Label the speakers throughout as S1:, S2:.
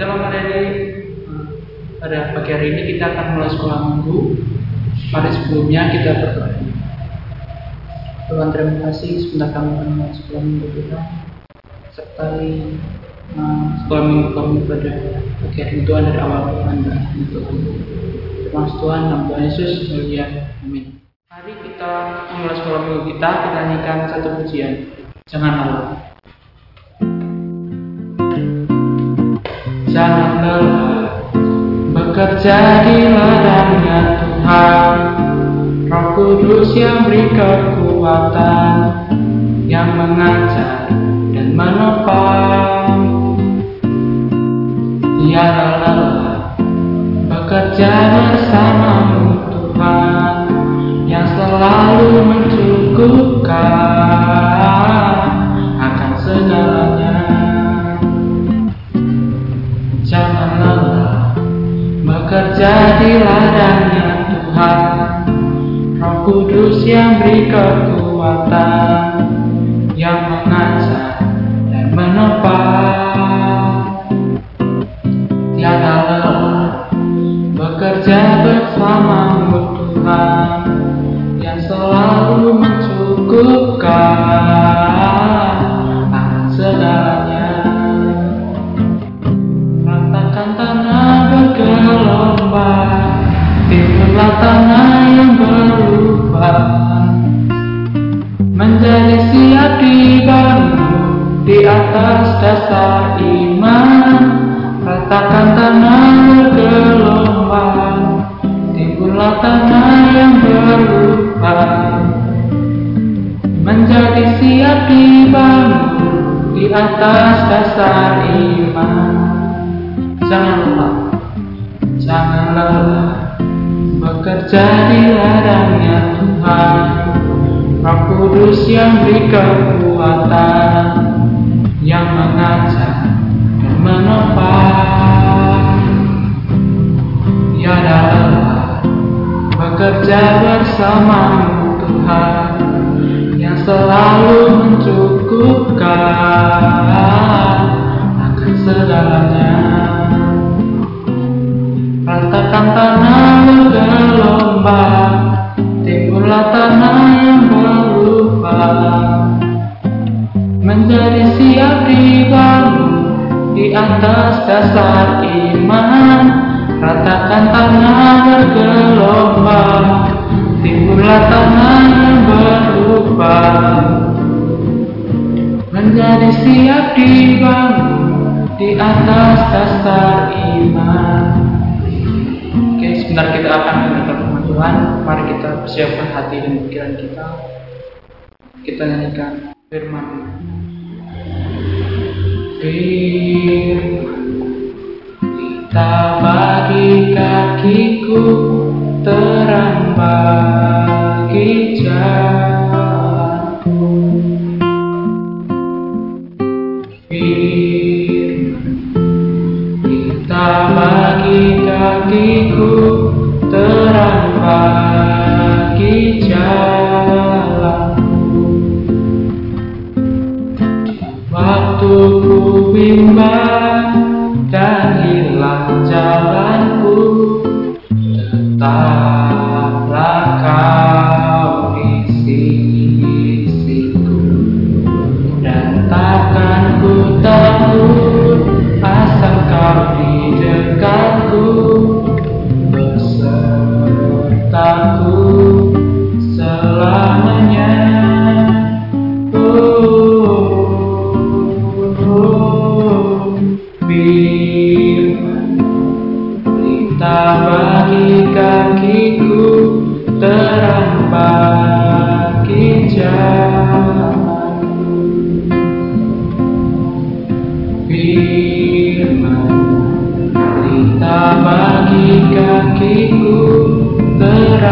S1: Dalam hari ini pada pagi hari ini kita akan mulai sekolah minggu. Mari sebelumnya kita berdoa. Tuhan terima kasih sebentar kami mulai sekolah minggu kita. Sertai uh, sekolah minggu kami pada pagi hari ini Tuhan dari awal Tuhan dan Tuhan. Tuhan, nama Tuhan Yesus, mulia. Amin. Hari kita mulai sekolah minggu kita, kita nyanyikan satu pujian. Jangan lelah. Bekerja di ladangnya Tuhan. Roh Kudus yang beri kekuatan, yang mengajar dan menopang. Tiada lelah bekerja bersamamu Tuhan, yang selalu mencukupkan bekerja di ladangnya Tuhan Roh Kudus yang beri kekuatan Yang mengajar dan menopang. Tiada lelah bekerja bersamamu Tuhan Yang selalu mencukupkan dasar iman Ratakan tanah bergelombang Timbullah tanah yang berubah. Menjadi siap dibangun Di atas dasar iman. Jangan lelah, jangan lelah. Bekerja di ladangnya Tuhan. Roh Kudus yang beri kekuatan, yang mengajar dan menopang. Tiada lelah bekerja bersamamu Tuhan, yang selalu mencukupkan akan segalanya. Ratakan tanah bergelombang tanah yang berubah Menjadi siap dibangun Di atas dasar iman Ratakan tanah bergelombang Timbullah tanah berubah Menjadi siap dibangun Di atas dasar iman Oke, sebentar kita akan mendengar firman Tuhan. Mari kita persiapkan hati dan pikiran kita. Kita nyanyikan firman. Firman kita bagi kakiku terang bagi jalanku. Kita bagi kakiku terang bagi jalanku ku bimbang dan hilang jalanku. Tetaplah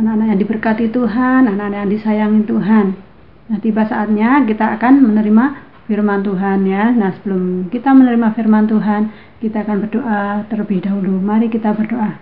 S2: Anak-anak yang diberkati Tuhan, anak-anak yang disayangi Tuhan. Nah, tiba saatnya kita akan menerima firman Tuhan ya. Nah, sebelum kita menerima firman Tuhan, kita akan berdoa terlebih dahulu. Mari kita berdoa.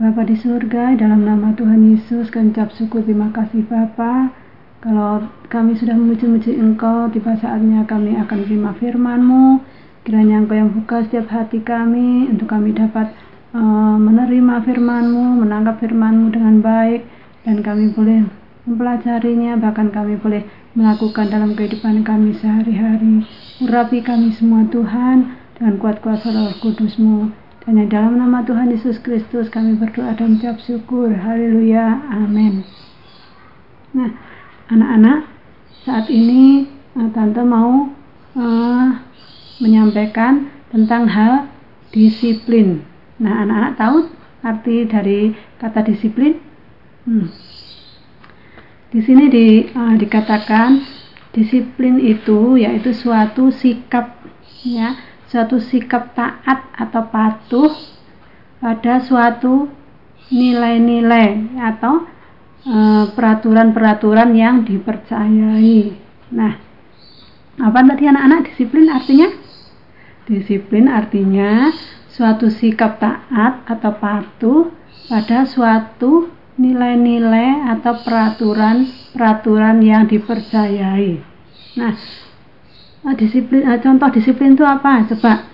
S2: Bapa di surga, dalam nama Tuhan Yesus, kami ucap syukur terima kasih Bapa. Kalau kami sudah memuji-muji Engkau, tiba saatnya kami akan terima firman-Mu. Kiranya Engkau yang buka setiap hati kami, untuk kami dapat menerima firman-Mu, menangkap firman-Mu dengan baik, dan kami boleh mempelajarinya, bahkan kami boleh melakukan dalam kehidupan kami sehari-hari. Urapi kami semua Tuhan, dengan kuat kuasa roh kudus-Mu. Hanya dalam nama Tuhan Yesus Kristus kami berdoa dan ucap syukur. Haleluya. Amin. Nah, anak-anak, saat ini uh, Tante mau uh, menyampaikan tentang hal disiplin. Nah, anak-anak tahu arti dari kata disiplin? Hmm. Di sini di, uh, dikatakan disiplin itu yaitu suatu sikap ya suatu sikap taat atau patuh pada suatu nilai-nilai atau e, peraturan-peraturan yang dipercayai. Nah, apa tadi anak-anak disiplin artinya? Disiplin artinya suatu sikap taat atau patuh pada suatu nilai-nilai atau peraturan-peraturan yang dipercayai. Nah, Nah, disiplin uh, contoh disiplin itu apa? Coba.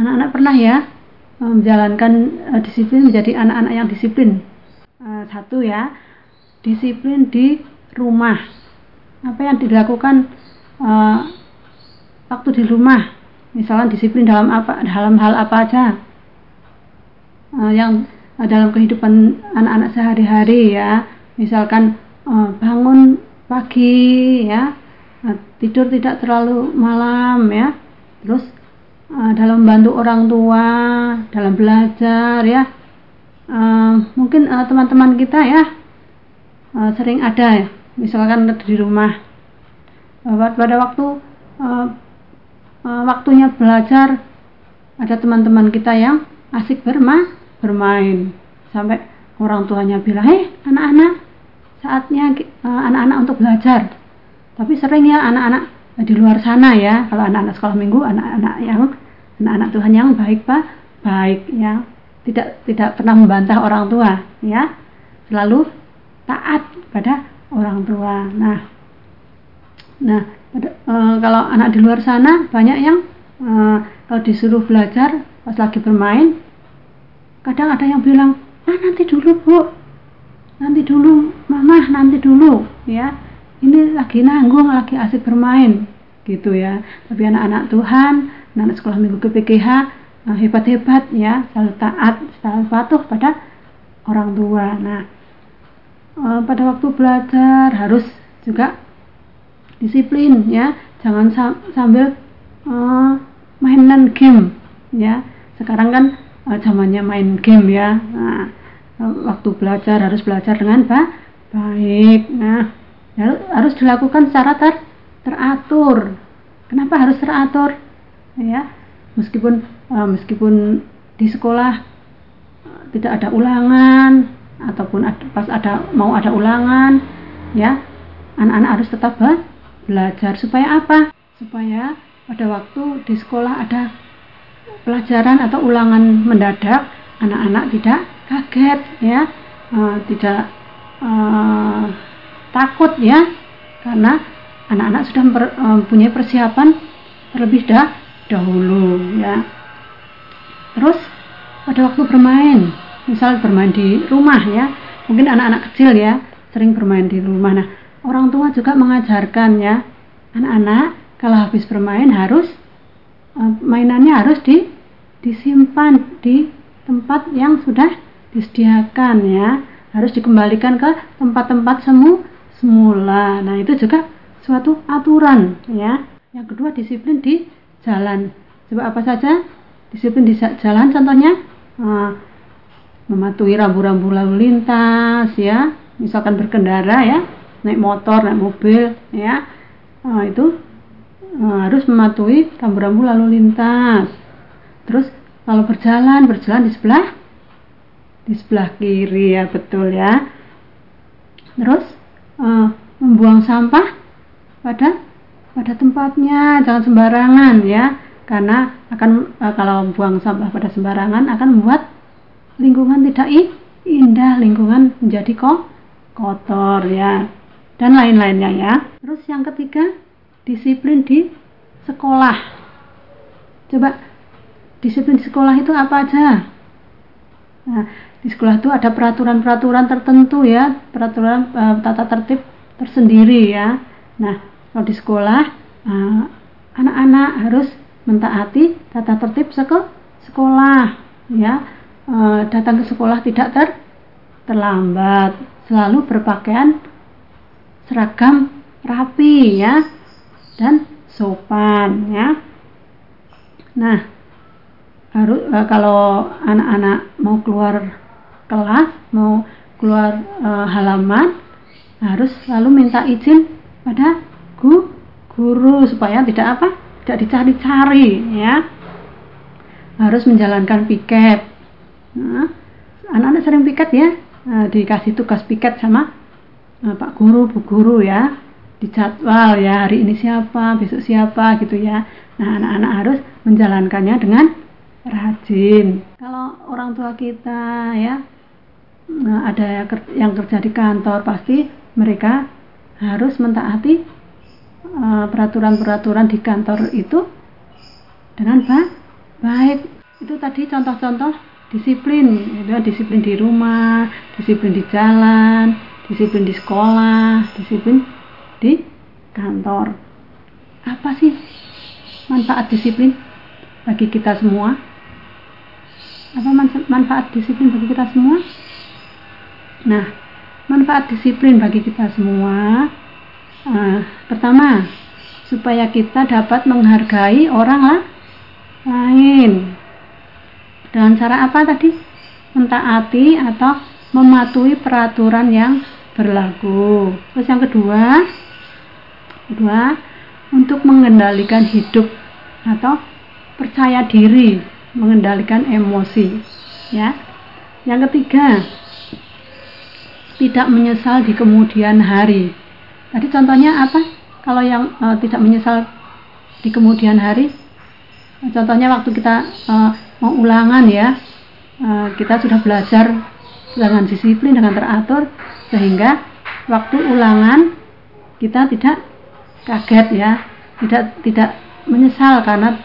S2: Anak-anak pernah ya eh, menjalankan disiplin menjadi anak-anak yang disiplin? Satu ya disiplin di rumah. Apa yang dilakukan waktu di rumah misalnya disiplin dalam apa dalam hal apa aja. Uh, yang dalam kehidupan anak-anak sehari-hari ya. Misalkan uh, bangun pagi ya Nah, tidur tidak terlalu malam ya. Terus dalam membantu orang tua dalam belajar ya. Mungkin teman-teman kita ya sering ada ya. Misalkan di rumah. Pada waktu waktunya belajar. Ada teman-teman kita yang asik berma bermain. Sampai orang tuanya bilang hei anak-anak saatnya anak-anak uh, untuk belajar. Tapi sering ya anak-anak di luar sana ya. Kalau anak-anak sekolah minggu anak-anak yang anak-anak Tuhan yang baik pak. Baik ya. Tidak tidak pernah membantah orang tua ya. Selalu taat pada orang tua. Nah nah e, kalau anak di luar sana banyak yang e, kalau disuruh belajar pas lagi bermain kadang ada yang bilang ah nanti dulu bu. Nanti dulu mama nanti dulu. Ya ini lagi nanggung lagi asik bermain gitu ya. Tapi anak-anak Tuhan anak, sekolah minggu PPKH eh, hebat-hebat ya selalu taat selalu patuh pada orang tua. Nah pada waktu belajar harus juga disiplin ya jangan sambil uh, mainan game ya sekarang kan uh, zamannya main game ya nah, waktu belajar harus belajar dengan baik nah harus dilakukan secara ter, teratur. Kenapa harus teratur? Ya, meskipun uh, meskipun di sekolah tidak ada ulangan ataupun ada, pas ada mau ada ulangan, ya anak-anak harus tetap belajar. Supaya apa? Supaya pada waktu di sekolah ada pelajaran atau ulangan mendadak, anak-anak tidak kaget, ya, uh, tidak uh, takut ya. Karena anak-anak sudah mempunyai persiapan terlebih dah dahulu ya. Terus pada waktu bermain misal bermain di rumah ya. Mungkin anak-anak kecil ya sering bermain di rumah. Nah orang tua juga mengajarkan ya anak-anak kalau habis bermain harus mainannya harus di disimpan di tempat yang sudah disediakan ya harus dikembalikan ke tempat-tempat semu semula. Nah, itu juga suatu aturan ya. Yang kedua disiplin di jalan. Coba apa saja? Disiplin di jalan contohnya uh, mematuhi rambu-rambu lalu lintas ya. Misalkan berkendara ya, naik motor, naik mobil ya. Uh, itu uh, harus mematuhi rambu-rambu lalu lintas. Terus kalau berjalan berjalan di sebelah di sebelah kiri ya betul ya terus uh, membuang sampah pada pada tempatnya jangan sembarangan ya karena akan uh, kalau buang sampah pada sembarangan akan membuat lingkungan tidak indah lingkungan menjadi kok kotor ya dan lain-lainnya ya. Terus yang ketiga disiplin di sekolah. Coba disiplin di sekolah itu apa aja? Nah, di sekolah itu ada peraturan-peraturan tertentu ya peraturan uh, tata tertib tersendiri ya. Nah kalau di sekolah anak anak-anak harus mentaati tata tertib seko sekolah ya. Uh, datang ke sekolah tidak ter terlambat. Selalu berpakaian seragam rapi ya dan sopan ya. Nah, harus uh, kalau anak-anak mau keluar kelas, mau keluar uh, halaman harus selalu minta izin pada gu, guru supaya tidak apa? tidak dicari-cari ya. Harus menjalankan piket. Nah, anak-anak sering piket ya, uh, dikasih tugas piket sama uh, Pak Guru, Bu Guru ya dijadwal ya hari ini siapa besok siapa gitu ya. Nah anak-anak harus menjalankannya dengan rajin. Kalau orang tua kita ya nah, ada yang kerja di kantor pasti mereka harus mentaati uh, peraturan-peraturan di kantor itu dengan ba baik. Itu tadi contoh-contoh disiplin itu disiplin di rumah disiplin di jalan disiplin di sekolah disiplin di kantor. Apa sih manfaat disiplin bagi kita semua? Apa manfaat disiplin bagi kita semua? Nah, manfaat disiplin bagi kita semua uh, pertama supaya kita dapat menghargai orang lain dengan cara apa tadi mentaati atau mematuhi peraturan yang berlaku terus yang kedua Kedua, untuk mengendalikan hidup atau percaya diri, mengendalikan emosi. Ya. Yang ketiga, tidak menyesal di kemudian hari. Tadi contohnya apa? Kalau yang uh, tidak menyesal di kemudian hari, contohnya waktu kita uh, mau ulangan ya, uh, kita sudah belajar dengan disiplin dengan teratur sehingga waktu ulangan kita tidak kaget ya. Tidak tidak menyesal karena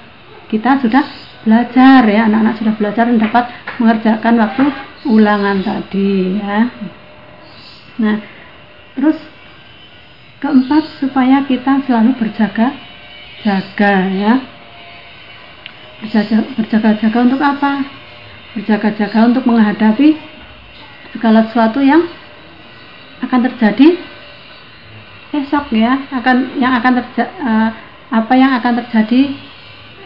S2: kita sudah belajar ya. Anak-anak sudah belajar dan dapat mengerjakan waktu ulangan tadi ya. Nah terus keempat supaya kita selalu berjaga jaga ya. Berjaga berjaga-jaga untuk apa? Berjaga-jaga untuk menghadapi segala sesuatu yang akan terjadi? Esok ya akan yang akan terjadi uh, apa yang akan terjadi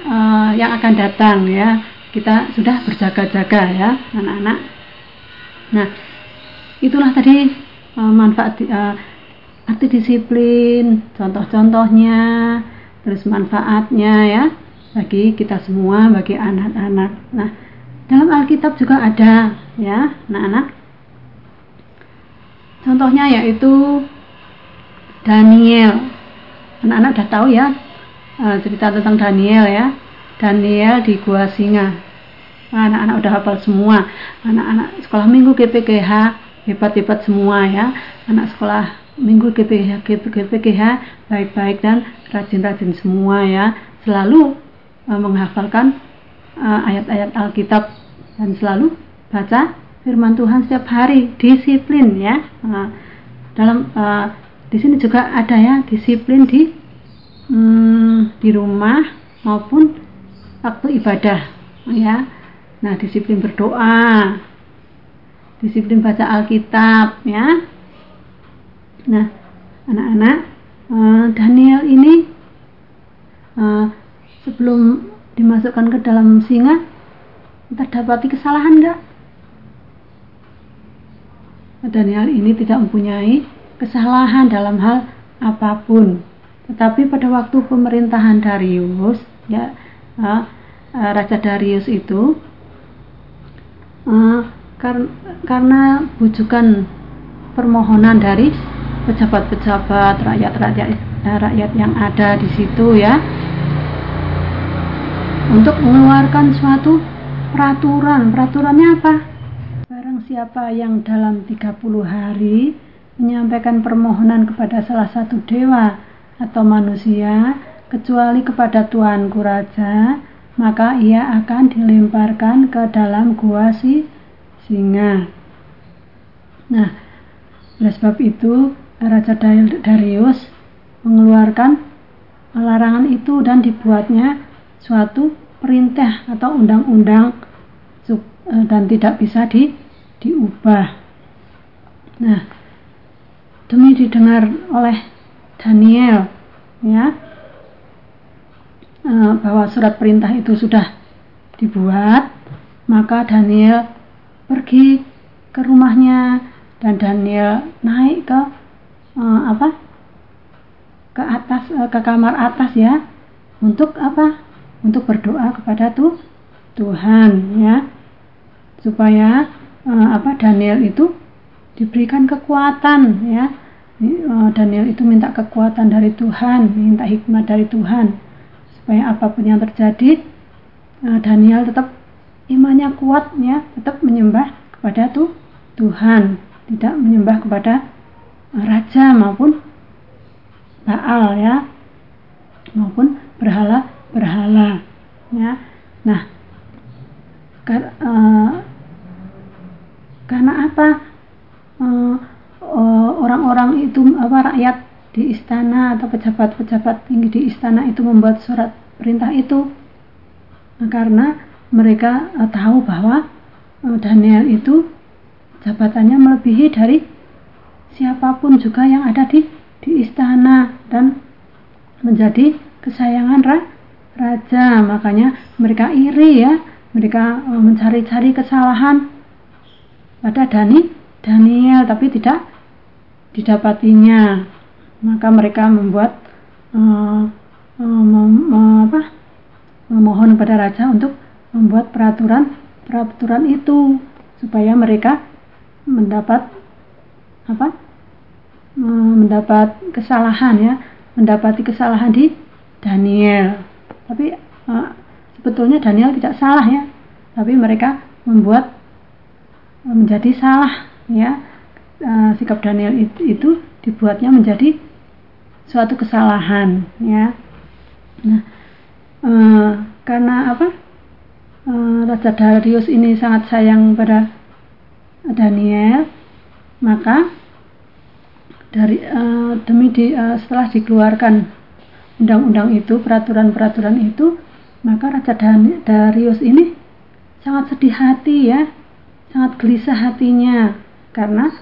S2: uh, yang akan datang ya. Kita sudah berjaga-jaga ya anak-anak. Nah itulah tadi uh, manfaat uh, arti disiplin contoh-contohnya terus manfaatnya ya bagi kita semua bagi anak-anak. Nah dalam Alkitab juga ada ya anak-anak contohnya yaitu Daniel. Anak-anak udah tahu ya uh, cerita tentang Daniel ya. Daniel di gua singa. Anak-anak udah hafal semua. Anak-anak sekolah minggu GPGH hebat-hebat semua ya. Anak sekolah minggu GPGH GPGH baik-baik dan rajin-rajin semua ya. Selalu uh, menghafalkan uh, ayat-ayat Alkitab dan selalu baca firman Tuhan setiap hari disiplin ya. Uh, dalam uh, di sini juga ada ya disiplin di hmm, di rumah maupun waktu ibadah ya. Nah disiplin berdoa disiplin baca Alkitab ya. Nah anak-anak uh, Daniel ini uh, sebelum dimasukkan ke dalam singa terdapati kesalahan enggak Daniel ini tidak mempunyai kesalahan dalam hal apa pun. Tetapi pada waktu pemerintahan Darius, ya, uh, uh, Raja Darius itu kar karena bujukan permohonan dari pejabat-pejabat rakyat-rakyat rakyat yang ada di situ ya untuk mengeluarkan suatu peraturan peraturannya apa siapa yang dalam 30 hari menyampaikan permohonan kepada salah satu dewa atau manusia kecuali kepada Tuanku Raja maka ia akan dilemparkan ke dalam gua si singa. Nah oleh sebab itu Raja Darius mengeluarkan larangan itu dan dibuatnya suatu perintah atau undang-undang eh, dan tidak bisa di, diubah. Nah, demi didengar oleh Daniel, ya, eh, bahwa surat perintah itu sudah dibuat, maka Daniel pergi ke rumahnya dan Daniel naik ke eh, apa? ke atas ke kamar atas ya untuk apa untuk berdoa kepada tuh Tuhan ya supaya uh, apa Daniel itu diberikan kekuatan ya. Uh, Daniel itu minta kekuatan dari Tuhan minta hikmat dari Tuhan supaya apa pun yang terjadi uh, Daniel tetap imannya kuat ya tetap menyembah kepada tuh Tuhan tidak menyembah kepada raja maupun Baal ya maupun berhala berhala ya. Nah karena apa? Uh, uh, orang-orang itu apa rakyat di istana atau pejabat-pejabat tinggi di istana itu membuat surat perintah itu. Nah, karena mereka uh, tahu bahwa Daniel itu jabatannya melebihi dari siapa pun juga yang ada di di istana dan menjadi kesayangan ra, raja. Makanya mereka iri ya. Mereka mencari-cari kesalahan pada Dani Daniel tapi tidak didapatinya. Maka mereka membuat uh, uh, apa, memohon kepada raja untuk membuat peraturan peraturan itu supaya mereka mendapat apa mendapat kesalahan ya mendapati kesalahan di Daniel. Tapi sebetulnya Daniel tidak salah ya. Tapi mereka membuat menjadi salah ya. Uh, sikap Daniel itu, dibuatnya menjadi suatu kesalahan ya. Nah uh, karena apa? Uh, Raja Darius ini sangat sayang pada Daniel maka dari uh, demi di, uh, setelah dikeluarkan undang-undang itu, peraturan-peraturan itu, maka Raja Darius ini sangat sedih hati ya, sangat gelisah hatinya karena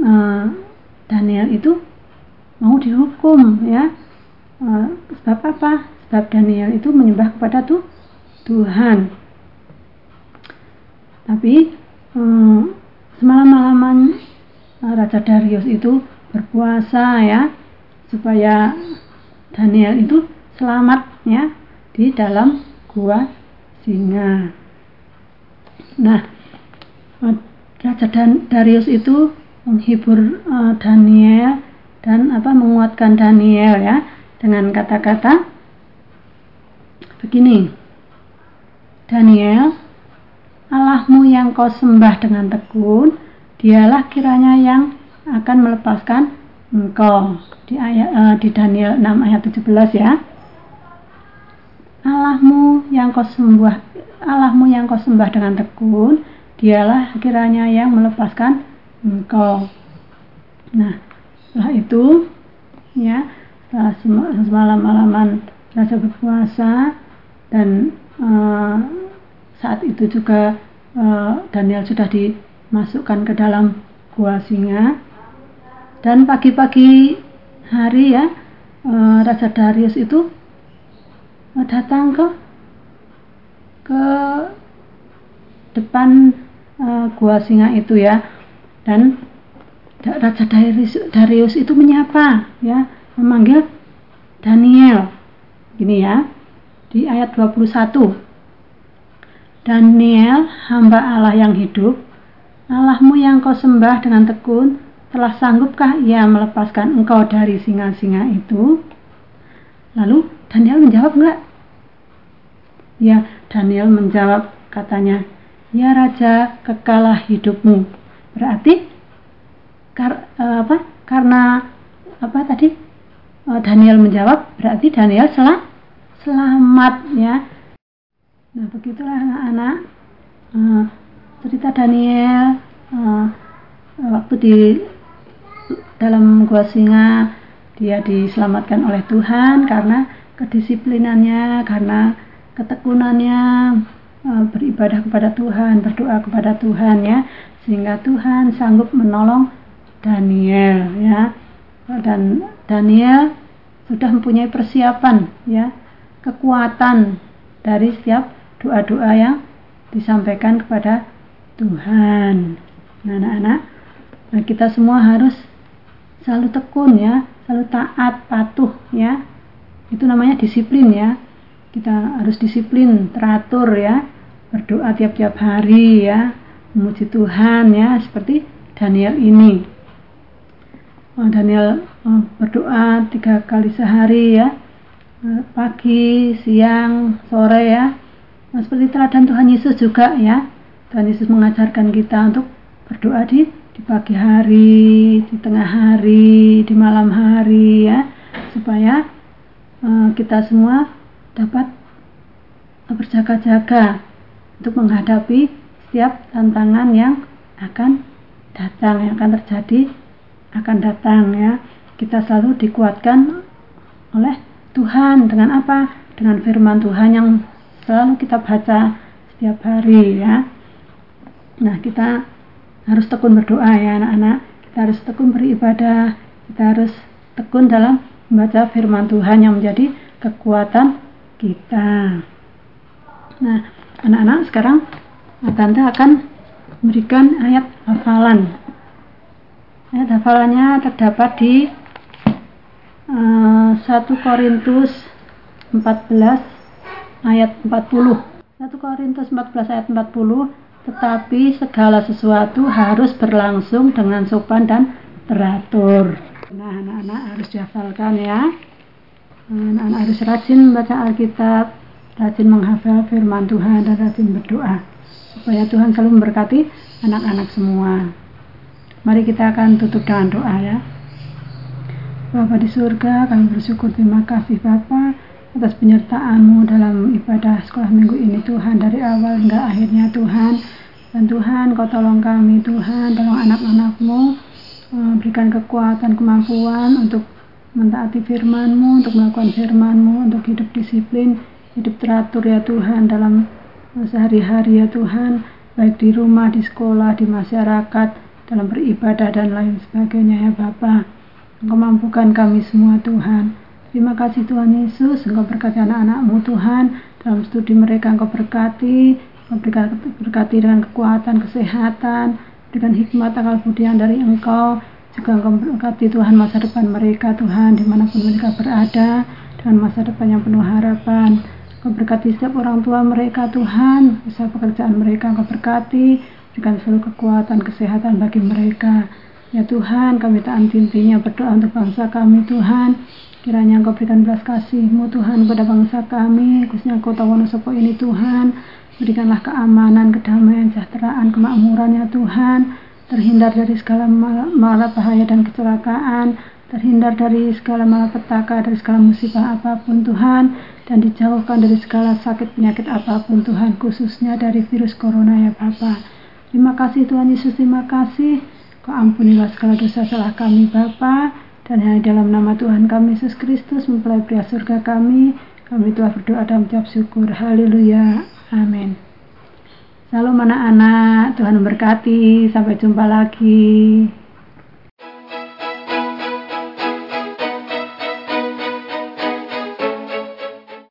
S2: uh, Daniel itu mau dihukum ya. Uh, sebab apa? Sebab Daniel itu menyembah kepada tuh Tuhan. Tapi um, semalam-malaman Raja Darius itu berpuasa ya supaya Daniel itu selamat ya di dalam gua singa. Nah, eh, Raja Dan Darius itu menghibur uh, Daniel dan apa menguatkan Daniel ya dengan kata-kata begini. Daniel, Allahmu yang kau sembah dengan tekun, dialah kiranya yang akan melepaskan engkau di ayat uh, di Daniel 6 ayat 17 ya. Allahmu yang kau sembah Allahmu yang kau sembah dengan tekun, dialah kiranya yang melepaskan engkau. Nah, setelah itu ya, setelah semalam malaman Raja berpuasa dan uh, saat itu juga uh, Daniel sudah dimasukkan ke dalam gua singa dan pagi-pagi hari ya eh, Raja Darius itu datang ke ke depan uh, gua singa itu ya dan Raja Darius, Darius itu menyapa ya memanggil Daniel gini ya di ayat 21 Daniel, hamba Allah yang hidup, Allahmu yang kau sembah dengan tekun, telah sanggupkah ia melepaskan engkau dari singa-singa itu? Lalu Daniel menjawab enggak? Ya, Daniel menjawab katanya, Ya Raja, kekalah hidupmu. Berarti kar, uh, apa? Karena apa tadi? Uh, Daniel menjawab, berarti Daniel sel selamat ya. Nah, begitulah anak-anak uh, cerita Daniel waktu di dalam gua singa dia diselamatkan oleh Tuhan karena kedisiplinannya, karena ketekunannya, Eh, beribadah kepada Tuhan, berdoa kepada Tuhan ya, sehingga Tuhan sanggup menolong Daniel ya. Dan Daniel sudah mempunyai persiapan ya, kekuatan dari setiap doa-doa yang disampaikan kepada Tuhan. Anak-anak, nah kita semua harus selalu tekun ya, selalu taat, patuh ya. Itu namanya disiplin ya kita harus disiplin teratur ya berdoa tiap-tiap hari ya. Memuji Tuhan ya seperti Daniel ini. Oh, Daniel oh, berdoa tiga kali sehari ya. Eh, pagi siang sore ya. Nah, seperti teladan Tuhan Yesus juga ya. Tuhan Yesus mengajarkan kita untuk berdoa di di pagi hari di tengah hari di malam hari ya. Supaya uh, kita semua dapat berjaga-jaga untuk menghadapi setiap tantangan yang akan datang, yang akan terjadi, akan datang ya. Kita selalu dikuatkan oleh Tuhan dengan apa? Dengan firman Tuhan yang selalu kita baca setiap hari ya. Nah, kita harus tekun berdoa ya anak-anak. Kita harus tekun beribadah, kita harus tekun dalam membaca firman Tuhan yang menjadi kekuatan kita. Nah, anak-anak sekarang Tante akan memberikan ayat hafalan. Ayat hafalannya terdapat di uh, eh, 1 Korintus 14 ayat 40. 1 Korintus 14 ayat 40 tetapi segala sesuatu harus berlangsung dengan sopan dan teratur. Nah, anak-anak harus dihafalkan ya. Anak-anak harus rajin membaca Alkitab, rajin menghafal firman Tuhan dan rajin berdoa supaya Tuhan selalu memberkati anak-anak semua. Mari kita akan tutup dengan doa ya. Bapa di surga, kami bersyukur terima kasih Bapa atas penyertaanmu dalam ibadah sekolah minggu ini Tuhan dari awal hingga akhirnya Tuhan dan Tuhan kau tolong kami Tuhan tolong anak-anakmu eh, berikan kekuatan kemampuan untuk mentaati firmanmu untuk melakukan firmanmu untuk hidup disiplin hidup teratur ya Tuhan dalam sehari-hari ya Tuhan baik di rumah, di sekolah, di masyarakat dalam beribadah dan lain sebagainya ya Bapa. Engkau mampukan kami semua Tuhan. Terima kasih Tuhan Yesus Engkau berkati anak-anakmu Tuhan. Dalam studi mereka Engkau berkati Engkau berkati dengan kekuatan, kesehatan dengan hikmat akal budi yang dari Engkau. Juga Engkau berkati Tuhan masa depan mereka Tuhan di mana pun mereka berada dengan masa depan yang penuh harapan Kau berkati setiap orang tua mereka Tuhan, usaha pekerjaan mereka Kau berkati, berikan seluruh kekuatan, kesehatan bagi mereka. Ya Tuhan, kami tak intinya berdoa untuk bangsa kami Tuhan. Kiranya Engkau berikan belas kasih-Mu Tuhan kepada bangsa kami, khususnya kota Wonosobo ini Tuhan. Berikanlah keamanan, kedamaian, kesejahteraan, kemakmuran ya Tuhan. Terhindar dari segala malah bahaya dan kecelakaan terhindar dari segala malapetaka, dari segala musibah apa pun Tuhan, dan dijauhkan dari segala sakit penyakit apa pun Tuhan, khususnya dari virus corona ya Bapa. Terima kasih Tuhan Yesus, terima kasih. Kau ampunilah segala dosa salah kami Bapa, dan hanya dalam nama Tuhan kami Yesus Kristus mempelai pria surga kami, kami telah berdoa dan mengucap syukur. Haleluya. Amin. Salam anak-anak, Tuhan memberkati. Sampai jumpa lagi.